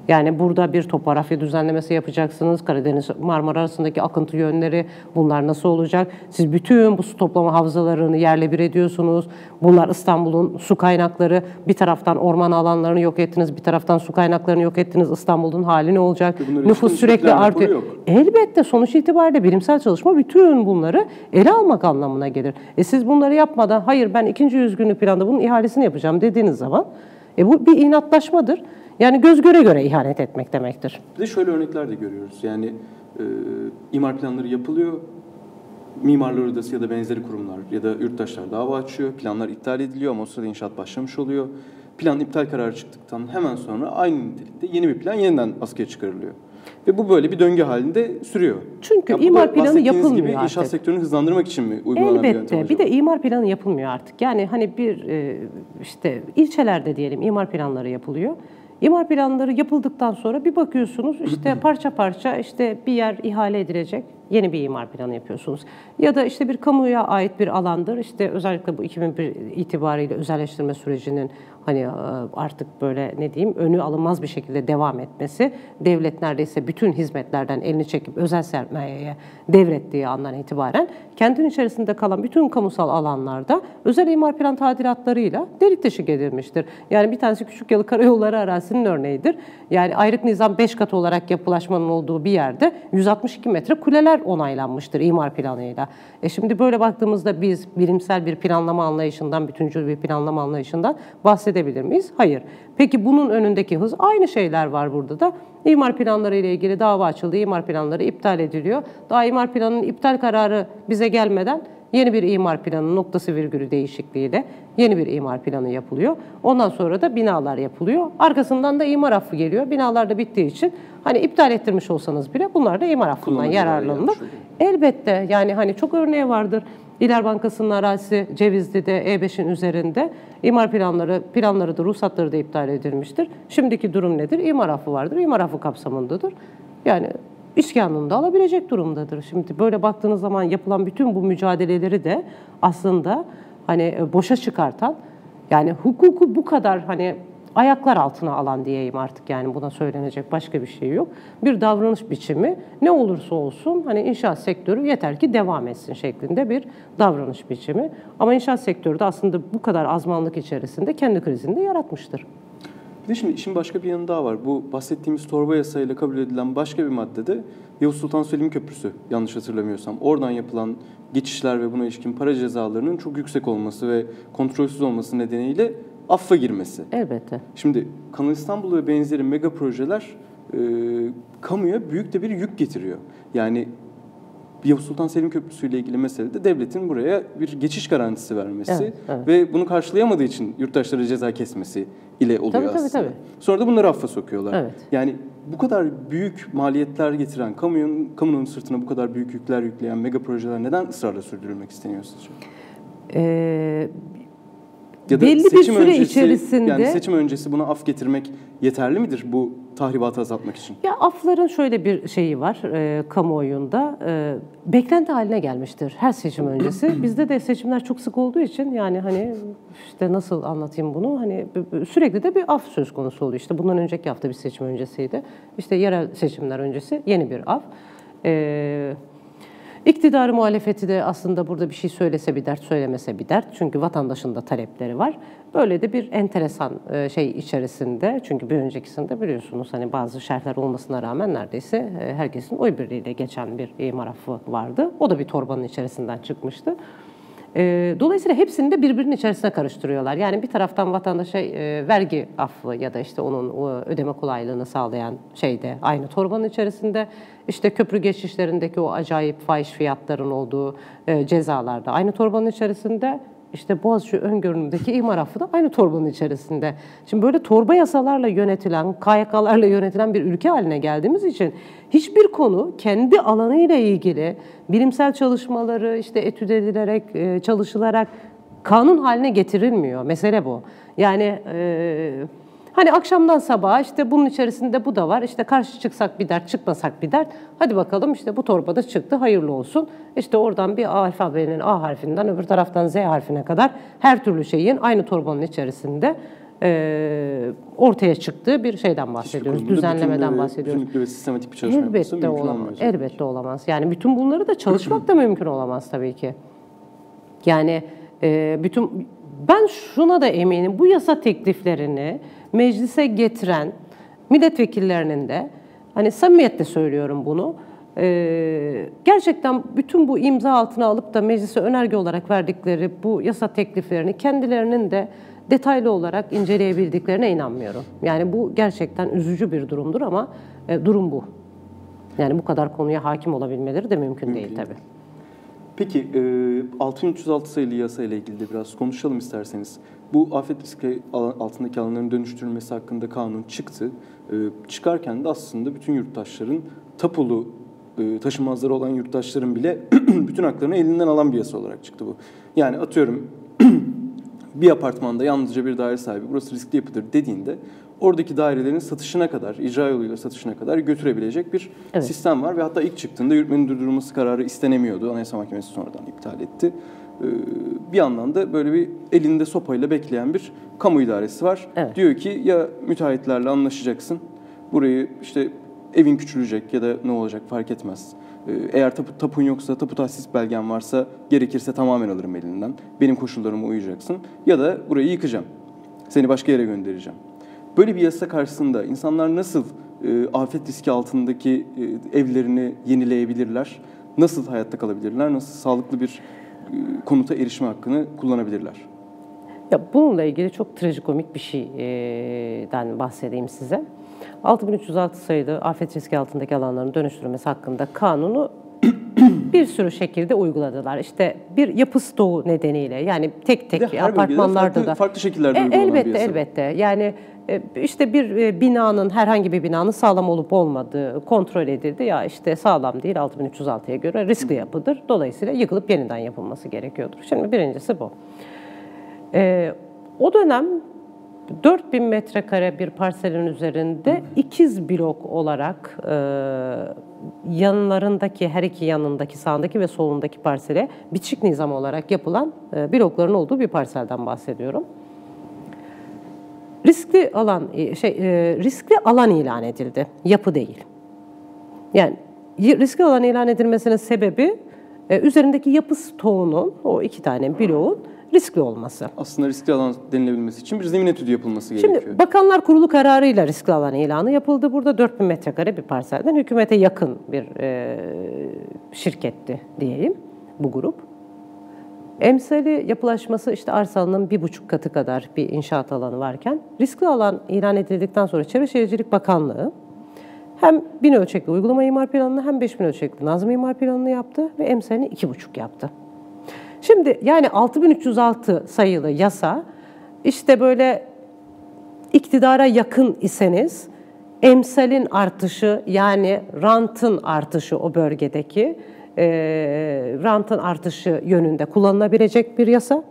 Yani burada bir topografya düzenlemesi yapacaksınız. Karadeniz Marmara arasındaki akıntı yönleri bunlar nasıl olacak? Siz bütün bu su toplama havzalarını yerle bir ediyorsunuz. Bunlar İstanbul'un su kaynakları. Bir taraftan orman alanlarını yok ettiniz, bir taraftan su kaynaklarını yok ettiniz. İstanbul'un hali ne olacak? bunların Nüfus sürekli artıyor. Elbette sonuç itibariyle bilimsel çalışma bütün bunları ele almak anlamına gelir. E siz bunları yapmadan hayır ben ikinci yüz günlük planda bunun ihalesini yapacağım dediğiniz zaman e bu bir inatlaşmadır. Yani göz göre göre ihanet etmek demektir. Bir de şöyle örnekler de görüyoruz. Yani e, imar planları yapılıyor. Mimarlar Odası ya da benzeri kurumlar ya da yurttaşlar dava açıyor. Planlar iptal ediliyor ama o sırada inşaat başlamış oluyor. Plan iptal kararı çıktıktan hemen sonra aynı nitelikte yeni bir plan yeniden askıya çıkarılıyor. Ve bu böyle bir döngü halinde sürüyor. Çünkü Ya imar planı yapılmıyor gibi inşaat artık. sektörünü hızlandırmak için mi uygulanan bir yöntem Elbette. Bir de imar planı yapılmıyor artık. Yani hani bir e, işte ilçelerde diyelim imar planları yapılıyor. İmar planları yapıldıktan sonra bir bakıyorsunuz işte parça parça işte bir yer ihale edilecek. Yeni bir imar planı yapıyorsunuz. Ya da işte bir kamuya ait bir alandır. İşte özellikle bu 2001 itibariyle özelleştirme sürecinin hani e, artık böyle ne diyeyim önü alınmaz bir şekilde devam etmesi. Devlet neredeyse bütün hizmetlerden elini çekip özel sermayeye devrettiği andan itibaren kentin içerisinde kalan bütün kamusal alanlarda özel imar plan tadilatlarıyla delik deşik edilmiştir. Yani bir tanesi Küçük Yalı Karayolları arazisinin örneğidir. Yani ayrık nizam 5 kat olarak yapılaşmanın olduğu bir yerde 162 metre kuleler onaylanmıştır imar planıyla. E şimdi böyle baktığımızda biz bilimsel bir planlama anlayışından, bütüncül bir planlama anlayışından bahsedebilir miyiz? Hayır. Peki bunun önündeki hız aynı şeyler var burada da. İmar planları ile ilgili dava açıldı, imar planları iptal ediliyor. Daha imar planının iptal kararı bize gelmeden yeni bir imar planı noktası virgülü değişikliğiyle yeni bir imar planı yapılıyor. Ondan sonra da binalar yapılıyor. Arkasından da imar affı geliyor. Binalar da bittiği için hani iptal ettirmiş olsanız bile bunlar da imar affından yararlanılır. Elbette yani hani çok örneği vardır. İler Bankası'nın arazisi Cevizli'de E5'in üzerinde imar planları, planları da ruhsatları da iptal edilmiştir. Şimdiki durum nedir? İmar affı vardır. İmar affı kapsamındadır. Yani iskanını alabilecek durumdadır. Şimdi böyle baktığınız zaman yapılan bütün bu mücadeleleri de aslında hani e, boşa çıkartan yani hukuku bu kadar hani ayaklar altına alan diyeyim artık yani buna söylenecek başka bir şey yok. Bir davranış biçimi ne olursa olsun hani inşaat sektörü yeter ki devam etsin şeklinde bir davranış biçimi. Ama inşaat sektörü de aslında bu kadar azmanlık içerisinde kendi krizini de yaratmıştır. Bir de şimdi işin başka bir yanı daha var. Bu bahsettiğimiz torba yasayla kabul edilen başka bir maddede Yavuz Sultan Selim Köprüsü yanlış hatırlamıyorsam. Oradan yapılan geçişler ve buna ilişkin para cezalarının çok yüksek olması ve kontrolsüz olması nedeniyle affa girmesi. Elbette. Şimdi Kanal İstanbul ve benzeri mega projeler e, kamuya büyük de bir yük getiriyor. Yani Yavuz Sultan Selim Köprüsü ile ilgili meselede devletin buraya bir geçiş garantisi vermesi Evet, evet. ve bunu karşılayamadığı için yurttaşlara ceza kesmesi ile oluyor Tabii, tabii, aslında. tabii. Sonra da bunları affa sokuyorlar. Evet. Yani bu kadar büyük maliyetler getiren, kamunun, kamunun sırtına bu kadar büyük yükler yükleyen mega projeler neden ısrarla sürdürülmek isteniyor sizce? Ee, Ya Belli bir süre içerisinde- Yani seçim öncesi buna af getirmek yeterli midir bu tahribatı azaltmak için? Ya afların şöyle bir şeyi var e, kamuoyunda. E, beklenti haline gelmiştir her seçim öncesi. Bizde de seçimler çok sık olduğu için yani hani işte nasıl anlatayım bunu? Hani sürekli de bir af söz konusu oluyor. İşte bundan önceki hafta bir seçim öncesiydi. İşte yerel seçimler öncesi yeni bir af. E, İktidarı muhalefeti de aslında burada bir şey söylese bir dert, söylemese bir dert. Çünkü vatandaşın da talepleri var. Böyle de bir enteresan e, şey içerisinde. Çünkü bir öncekisinde biliyorsunuz hani bazı şerhler olmasına rağmen neredeyse e, herkesin oy birliğiyle geçen bir imar affı vardı. O da bir torbanın içerisinden çıkmıştı. E, Dolayısıyla hepsini de birbirinin içerisine karıştırıyorlar. Yani bir taraftan vatandaşa e, vergi affı ya da işte onun ödeme kolaylığını sağlayan şey de aynı torbanın içerisinde. İşte köprü geçişlerindeki o acayip fahiş fiyatların olduğu e, cezalar da aynı torbanın içerisinde. İşte Boğaziçi öngörümündeki imar affı da aynı torbanın içerisinde. Şimdi böyle torba yasalarla yönetilen, KYK'larla yönetilen bir ülke haline geldiğimiz için hiçbir konu kendi alanıyla ilgili bilimsel çalışmaları işte etüt edilerek, e, çalışılarak kanun haline getirilmiyor. Mesele bu. Yani e, hani akşamdan sabaha işte bunun içerisinde bu da var. İşte karşı çıksak bir dert, çıkmasak bir dert. Hadi bakalım işte bu torbada çıktı, hayırlı olsun. İşte oradan bir A alfabenin A harfinden öbür taraftan Z harfine kadar her türlü şeyin aynı torbanın içerisinde e, ortaya çıktığı bir şeyden bahsediyoruz. Hiçbir Düzenlemeden bütünlü ve- bahsediyoruz. bütünlükle ve sistematik bir çalışma Elbette olamaz. Elbette olamaz. Yani bütün bunları da çalışmak da mümkün olamaz tabii ki. Yani e, bütün ben şuna da eminim. Bu yasa tekliflerini meclise getiren milletvekillerinin de hani samimiyetle söylüyorum bunu. e, gerçekten bütün bu imza altına alıp da meclise önerge olarak verdikleri bu yasa tekliflerini kendilerinin de detaylı olarak inceleyebildiklerine inanmıyorum. Yani bu gerçekten üzücü bir durumdur ama e, durum bu. Yani bu kadar konuya hakim olabilmeleri de mümkün, değil Mümkün tabii. Peki e, 6306 sayılı yasa ile ilgili de biraz konuşalım isterseniz. Bu afet riski altındaki alanların dönüştürülmesi hakkında kanun çıktı. E, çıkarken de aslında bütün yurttaşların tapulu e, taşınmazları olan yurttaşların bile bütün haklarını elinden alan bir yasa olarak çıktı bu. Yani atıyorum bir apartmanda yalnızca bir daire sahibi burası riskli yapıdır dediğinde oradaki dairelerin satışına kadar, icra yoluyla satışına kadar götürebilecek bir Evet. sistem var ve hatta ilk çıktığında yürütmenin durdurulması kararı istenemiyordu. Anayasa Mahkemesi sonradan iptal etti. Ee, Bir yandan da böyle bir elinde sopayla bekleyen bir kamu idaresi var. Evet. Diyor ki ya müteahhitlerle anlaşacaksın. Burayı işte evin küçülecek ya da ne olacak fark etmez. Ee, Eğer tapu, tapun yoksa, tapu tahsis belgen varsa gerekirse tamamen alırım elinden. Benim koşullarıma uyacaksın. Ya da burayı yıkacağım. Seni başka yere göndereceğim. Böyle bir yasa karşısında insanlar nasıl e, afet riski altındaki e, evlerini yenileyebilirler? Nasıl hayatta kalabilirler? Nasıl sağlıklı bir konuta erişme hakkını kullanabilirler? Ya bununla ilgili çok trajikomik bir şeyden bahsedeyim size. 6306 sayılı afet riski altındaki alanların dönüştürülmesi hakkında kanunu bir sürü şekilde uyguladılar. İşte bir yapı stoğu nedeniyle yani tek tek bölgede apartmanlarda farklı, da farklı şekillerde E, uygulanan bir elbette yasa. elbette. Yani e, işte bir e, binanın herhangi bir binanın sağlam olup olmadığı kontrol edildi. Ya işte sağlam değil 6306'ya göre riskli yapıdır. Dolayısıyla yıkılıp yeniden yapılması gerekiyordur. Şimdi birincisi bu. E, o dönem 4000 metrekare bir parselin üzerinde ikiz blok olarak e, yanlarındaki her iki yanındaki sağındaki ve solundaki parsele bitişik nizam olarak yapılan e, blokların olduğu bir parselden bahsediyorum. Riskli alan e, şey e, riskli alan ilan edildi. Yapı değil. Yani riskli alan ilan edilmesinin sebebi e, üzerindeki yapı stoğunun o iki tane bloğun riskli olması. Aslında riskli alan denilebilmesi için bir zemin etüdü yapılması gerekiyor. Şimdi Bakanlar Kurulu kararıyla riskli alan ilanı yapıldı. Burada 4000 metrekare bir parselden hükümete yakın bir e, şirketti diyeyim bu grup. Emsali yapılaşması işte arsalının bir buçuk katı kadar bir inşaat alanı varken riskli alan ilan edildikten sonra Çevre Şehircilik Bakanlığı hem bin ölçekli uygulama imar planını hem 5000 ölçekli nazım imar planını yaptı ve emsalini iki buçuk yaptı. Şimdi yani 6306 sayılı yasa işte böyle iktidara yakın iseniz emsalin artışı yani rantın artışı o bölgedeki e, rantın artışı yönünde kullanılabilecek bir yasa.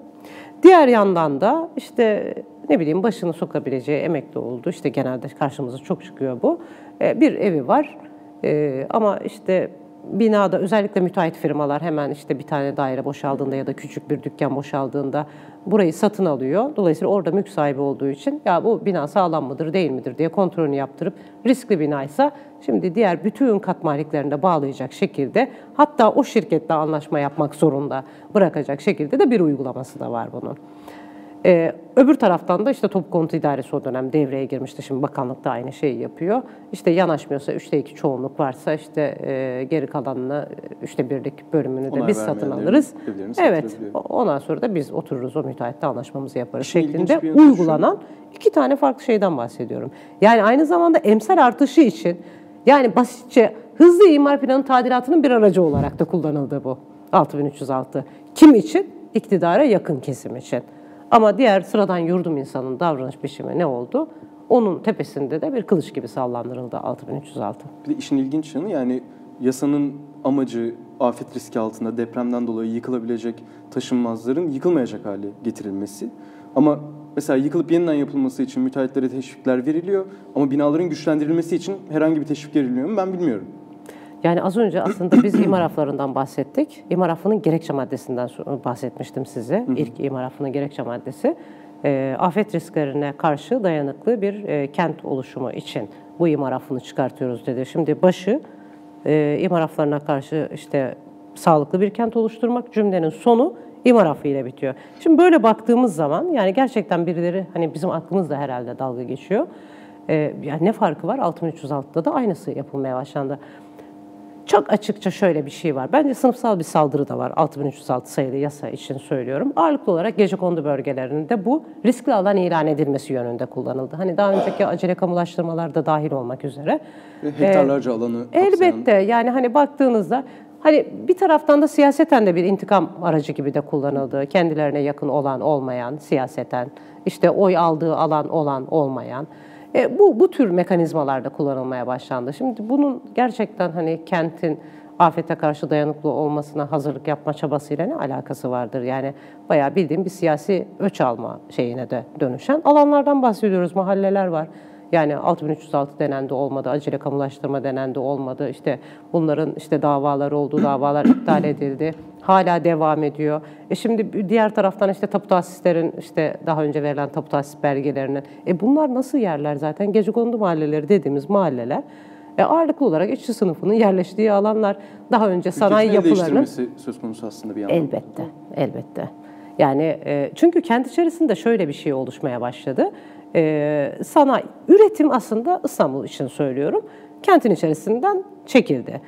Diğer yandan da işte ne bileyim başını sokabileceği emekli oldu. İşte genelde karşımıza çok çıkıyor bu. E, bir evi var e, ama işte binada özellikle müteahhit firmalar hemen işte bir tane daire boşaldığında ya da küçük bir dükkan boşaldığında burayı satın alıyor. Dolayısıyla orada mülk sahibi olduğu için ya bu bina sağlam mıdır değil midir diye kontrolünü yaptırıp riskli binaysa şimdi diğer bütün kat maliklerinde bağlayacak şekilde hatta o şirketle anlaşma yapmak zorunda bırakacak şekilde de bir uygulaması da var bunun. Ee, öbür taraftan da işte Top Konut İdaresi o dönem devreye girmişti. Şimdi bakanlık da aynı şeyi yapıyor. İşte yanaşmıyorsa üçte iki çoğunluk varsa işte e, geri kalanını üçte birlik bölümünü de Onay biz satın alırız. Evet. Ondan sonra da biz otururuz o müteahhitle anlaşmamızı yaparız ilginç şeklinde uygulanan iki tane farklı şeyden bahsediyorum. Yani aynı zamanda emsal artışı için yani basitçe hızlı imar planı tadilatının bir aracı olarak da kullanıldı bu 6306. Kim için? İktidara yakın kesim için. Ama diğer sıradan yurdum insanın davranış biçimi ne oldu? Onun tepesinde de bir kılıç gibi sallandırıldı 6306. Bir de işin ilginç yanı yani yasanın amacı afet riski altında depremden dolayı yıkılabilecek taşınmazların yıkılmayacak hale getirilmesi. Ama mesela yıkılıp yeniden yapılması için müteahhitlere teşvikler veriliyor ama binaların güçlendirilmesi için herhangi bir teşvik veriliyor mu ben bilmiyorum. Yani az önce aslında biz imar aflarından bahsettik. İmar affının gerekçe maddesinden bahsetmiştim size. İlk imar affının gerekçe maddesi. e, afet risklerine karşı dayanıklı bir e, kent oluşumu için bu imar affını çıkartıyoruz dedi. Şimdi başı e, imar afflarına karşı işte sağlıklı bir kent oluşturmak cümlenin sonu imar affı ile bitiyor. Şimdi böyle baktığımız zaman yani gerçekten birileri hani bizim aklımızda herhalde dalga geçiyor. E, yani ne farkı var? 6306'da da aynısı yapılmaya başlandı. Çok açıkça şöyle bir şey var. Bence sınıfsal bir saldırı da var 6306 sayılı yasa için söylüyorum. Ağırlıklı olarak gecekondu bölgelerinde bu riskli alan ilan edilmesi yönünde kullanıldı. Hani daha önceki acele kamulaştırmalar da dahil olmak üzere. Ve hektarlarca alanı kapsayan- Elbette yani hani baktığınızda hani bir taraftan da siyaseten de bir intikam aracı gibi de kullanıldı. Kendilerine yakın olan olmayan siyaseten işte oy aldığı alan olan olmayan. E, bu bu tür mekanizmalarda kullanılmaya başlandı. Şimdi bunun gerçekten hani kentin afete karşı dayanıklı olmasına hazırlık yapma çabasıyla ne alakası vardır? Yani bayağı bildiğim bir siyasi öç alma şeyine de dönüşen alanlardan bahsediyoruz. Mahalleler var. Yani 6306 denendi olmadı, acele kamulaştırma denendi olmadı. İşte bunların işte davaları oldu, davalar iptal edildi. Hala devam ediyor. E şimdi diğer taraftan işte tapu tahsislerin işte daha önce verilen tapu tahsis belgelerinin. E bunlar nasıl yerler zaten? Gecekondu mahalleleri dediğimiz mahalleler. E ağırlıklı olarak işçi sınıfının yerleştiği alanlar daha önce sanayi yapılarının söz konusu aslında bir yandan. Elbette, elbette. Yani e, çünkü kent içerisinde şöyle bir şey oluşmaya başladı. E, sanayi, üretim aslında İstanbul için söylüyorum, kentin içerisinden çekildi.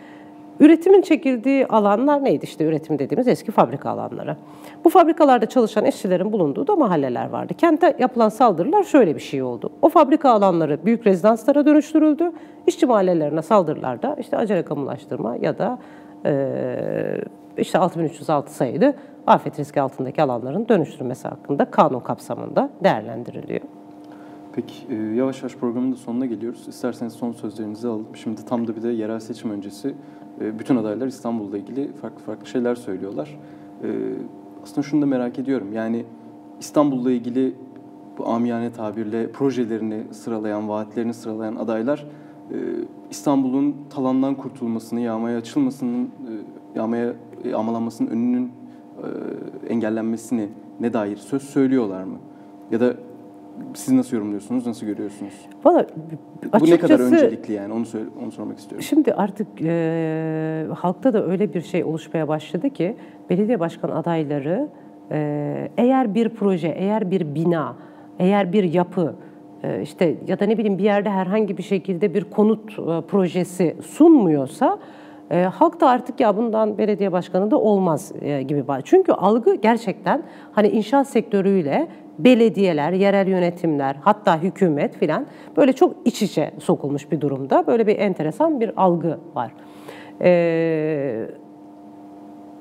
Üretimin çekildiği alanlar neydi? İşte üretim dediğimiz eski fabrika alanları. Bu fabrikalarda çalışan işçilerin bulunduğu da mahalleler vardı. Kente yapılan saldırılar şöyle bir şey oldu. O fabrika alanları büyük rezidanslara dönüştürüldü. İşçi mahallelerine saldırılarda işte acele kamulaştırma ya da e, işte 6306 sayılı afet riski altındaki alanların dönüştürülmesi hakkında kanun kapsamında değerlendiriliyor. Peki e, yavaş yavaş programın da sonuna geliyoruz. İsterseniz son sözlerinizi alalım. Şimdi tam da bir de yerel seçim öncesi e, bütün adaylar İstanbul'la ilgili farklı farklı şeyler söylüyorlar. E, aslında şunu da merak ediyorum. Yani İstanbul'la ilgili bu amiyane tabirle projelerini sıralayan, vaatlerini sıralayan adaylar İstanbul'un talandan kurtulmasını, yağmaya açılmasının, yağmaya e, önünün engellenmesini ne dair söz söylüyorlar mı? Ya da siz nasıl yorumluyorsunuz, nasıl görüyorsunuz? Valla Bu ne kadar açıkçası- öncelikli yani onu söyle, onu sormak istiyorum. Şimdi artık e, halkta da öyle bir şey oluşmaya başladı ki belediye başkan adayları e, eğer bir proje, eğer bir bina, eğer bir yapı, e, işte ya da ne bileyim bir yerde herhangi bir şekilde bir konut e, projesi sunmuyorsa e, halk da artık ya bundan belediye başkanı da olmaz e, gibi var. Çünkü algı gerçekten hani inşaat sektörüyle belediyeler, yerel yönetimler, hatta hükümet filan böyle çok iç içe sokulmuş bir durumda. Böyle bir enteresan bir algı var. E,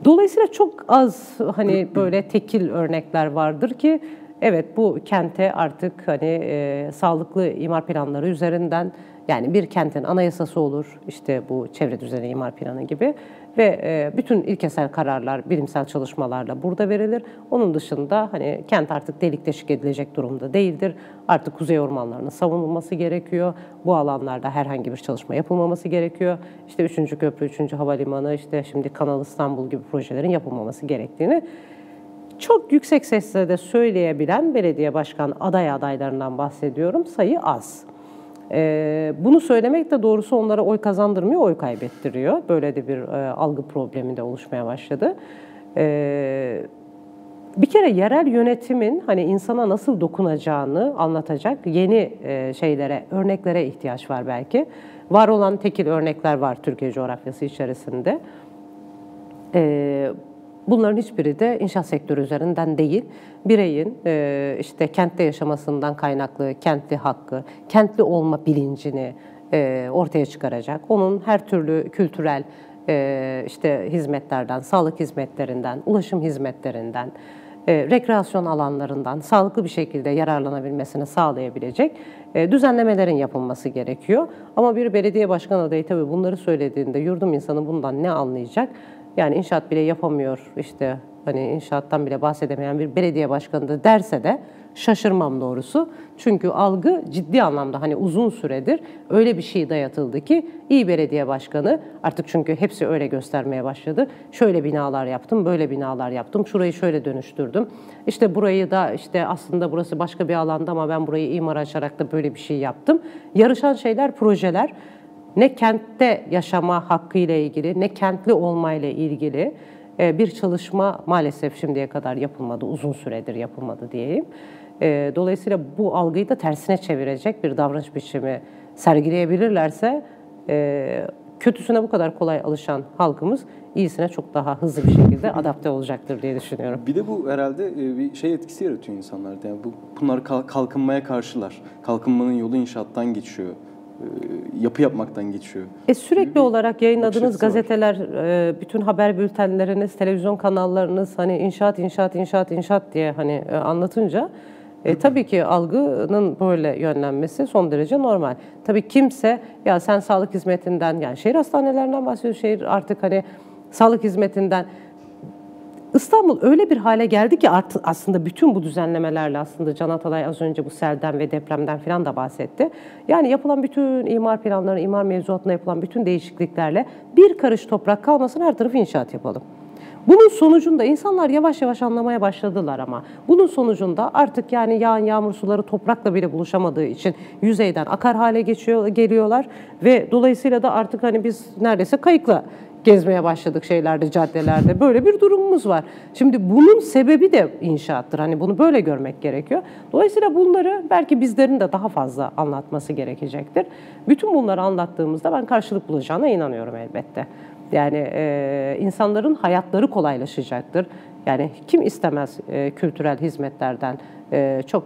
dolayısıyla çok az hani böyle tekil örnekler vardır ki evet bu kente artık hani e, sağlıklı imar planları üzerinden yani bir kentin anayasası olur, işte bu çevre düzeni imar planı gibi ve e, bütün ilkesel kararlar bilimsel çalışmalarla burada verilir. Onun dışında hani kent artık delik deşik edilecek durumda değildir. Artık kuzey ormanlarının savunulması gerekiyor. Bu alanlarda herhangi bir çalışma yapılmaması gerekiyor. İşte 3. köprü, 3. havalimanı, işte şimdi Kanal İstanbul gibi projelerin yapılmaması gerektiğini çok yüksek sesle de söyleyebilen belediye başkan aday adaylarından bahsediyorum. Sayı az. Ee, bunu söylemek de doğrusu onlara oy kazandırmıyor, oy kaybettiriyor. Böyle de bir e, algı problemi de oluşmaya başladı. Ee, bir kere yerel yönetimin hani insana nasıl dokunacağını anlatacak yeni e, şeylere, örneklere ihtiyaç var belki. Var olan tekil örnekler var Türkiye coğrafyası içerisinde. Ee, Bunların hiçbiri de inşaat sektörü üzerinden değil, bireyin e, işte kentte yaşamasından kaynaklı kentli hakkı, kentli olma bilincini e, ortaya çıkaracak. Onun her türlü kültürel e, işte hizmetlerden, sağlık hizmetlerinden, ulaşım hizmetlerinden, rekreasyon alanlarından sağlıklı bir şekilde yararlanabilmesini sağlayabilecek düzenlemelerin yapılması gerekiyor. Ama bir belediye başkan adayı tabii bunları söylediğinde yurdum insanı bundan ne anlayacak? Yani inşaat bile yapamıyor işte hani inşaattan bile bahsedemeyen bir belediye başkanı da derse de şaşırmam doğrusu. Çünkü algı ciddi anlamda hani uzun süredir öyle bir şey dayatıldı ki iyi belediye başkanı artık çünkü hepsi öyle göstermeye başladı. Şöyle binalar yaptım, böyle binalar yaptım, şurayı şöyle dönüştürdüm. İşte burayı da işte aslında burası başka bir alanda ama ben burayı imar açarak da böyle bir şey yaptım. Yarışan şeyler, projeler ne kentte yaşama hakkı ile ilgili ne kentli olma ile ilgili e, bir çalışma maalesef şimdiye kadar yapılmadı, uzun süredir yapılmadı diyeyim. E, dolayısıyla bu algıyı da tersine çevirecek bir davranış biçimi sergileyebilirlerse e, kötüsüne bu kadar kolay alışan halkımız iyisine çok daha hızlı bir şekilde adapte olacaktır diye düşünüyorum. Bir de bu herhalde bir şey etkisi yaratıyor insanlarda. Yani bu bunlar kalkınmaya karşılar. Kalkınmanın yolu inşaattan geçiyor. E, yapı yapmaktan geçiyor. E sürekli bir olarak yayınladığınız gazeteler, e, bütün haber bültenleriniz, televizyon kanallarınız hani inşaat, inşaat, inşaat, inşaat diye hani e, anlatınca e, tabii ki algının böyle yönlenmesi son derece normal. Tabii kimse ya sen sağlık hizmetinden yani şehir hastanelerinden bahsediyor. Şehir artık hani sağlık hizmetinden İstanbul öyle bir hale geldi ki artık aslında bütün bu düzenlemelerle aslında Can Atalay az önce bu selden ve depremden falan da bahsetti. Yani yapılan bütün imar planları, imar mevzuatında yapılan bütün değişikliklerle bir karış toprak kalmasın her tarafı inşaat yapalım. Bunun sonucunda insanlar yavaş yavaş anlamaya başladılar ama. Bunun sonucunda artık yani yağan yağmur suları toprakla bile buluşamadığı için yüzeyden akar hale geçiyor geliyorlar ve dolayısıyla da artık hani biz neredeyse kayıkla gezmeye başladık şeylerde, caddelerde. Böyle bir durumumuz var. Şimdi bunun sebebi de inşaattır. Hani bunu böyle görmek gerekiyor. Dolayısıyla bunları belki bizlerin de daha fazla anlatması gerekecektir. Bütün bunları anlattığımızda ben karşılık bulacağına inanıyorum elbette. Yani e, insanların hayatları kolaylaşacaktır. Yani kim istemez e, kültürel hizmetlerden e, çok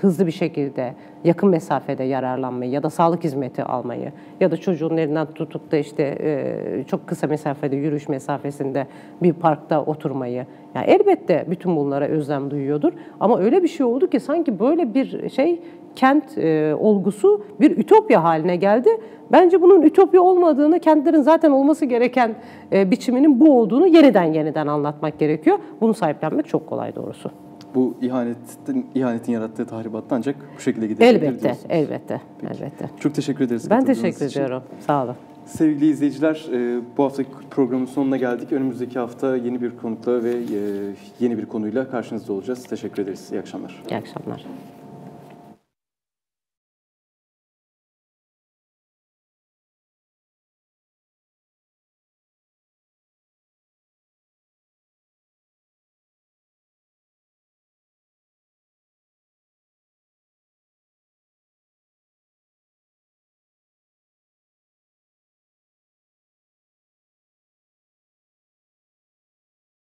hızlı bir şekilde yakın mesafede yararlanmayı ya da sağlık hizmeti almayı ya da çocuğun elinden tutup da işte e, çok kısa mesafede yürüyüş mesafesinde bir parkta oturmayı. Yani elbette bütün bunlara özlem duyuyordur ama öyle bir şey oldu ki sanki böyle bir şey kent e, olgusu bir ütopya haline geldi. Bence bunun ütopya olmadığını, kentlerin zaten olması gereken e, biçiminin bu olduğunu yeniden yeniden anlatmak gerekiyor. Bunu sahiplenmek çok kolay doğrusu. Bu ihanetin, ihanetin yarattığı tahribatta ancak bu şekilde gidebilir Elbette, diyorsunuz. elbette, Peki. elbette. Çok teşekkür ederiz. Ben teşekkür için. ediyorum. Sağ olun. Sevgili izleyiciler, e, bu haftaki programın sonuna geldik. Önümüzdeki hafta yeni bir konukla ve e, yeni bir konuyla karşınızda olacağız. Teşekkür ederiz. İyi akşamlar. İyi akşamlar.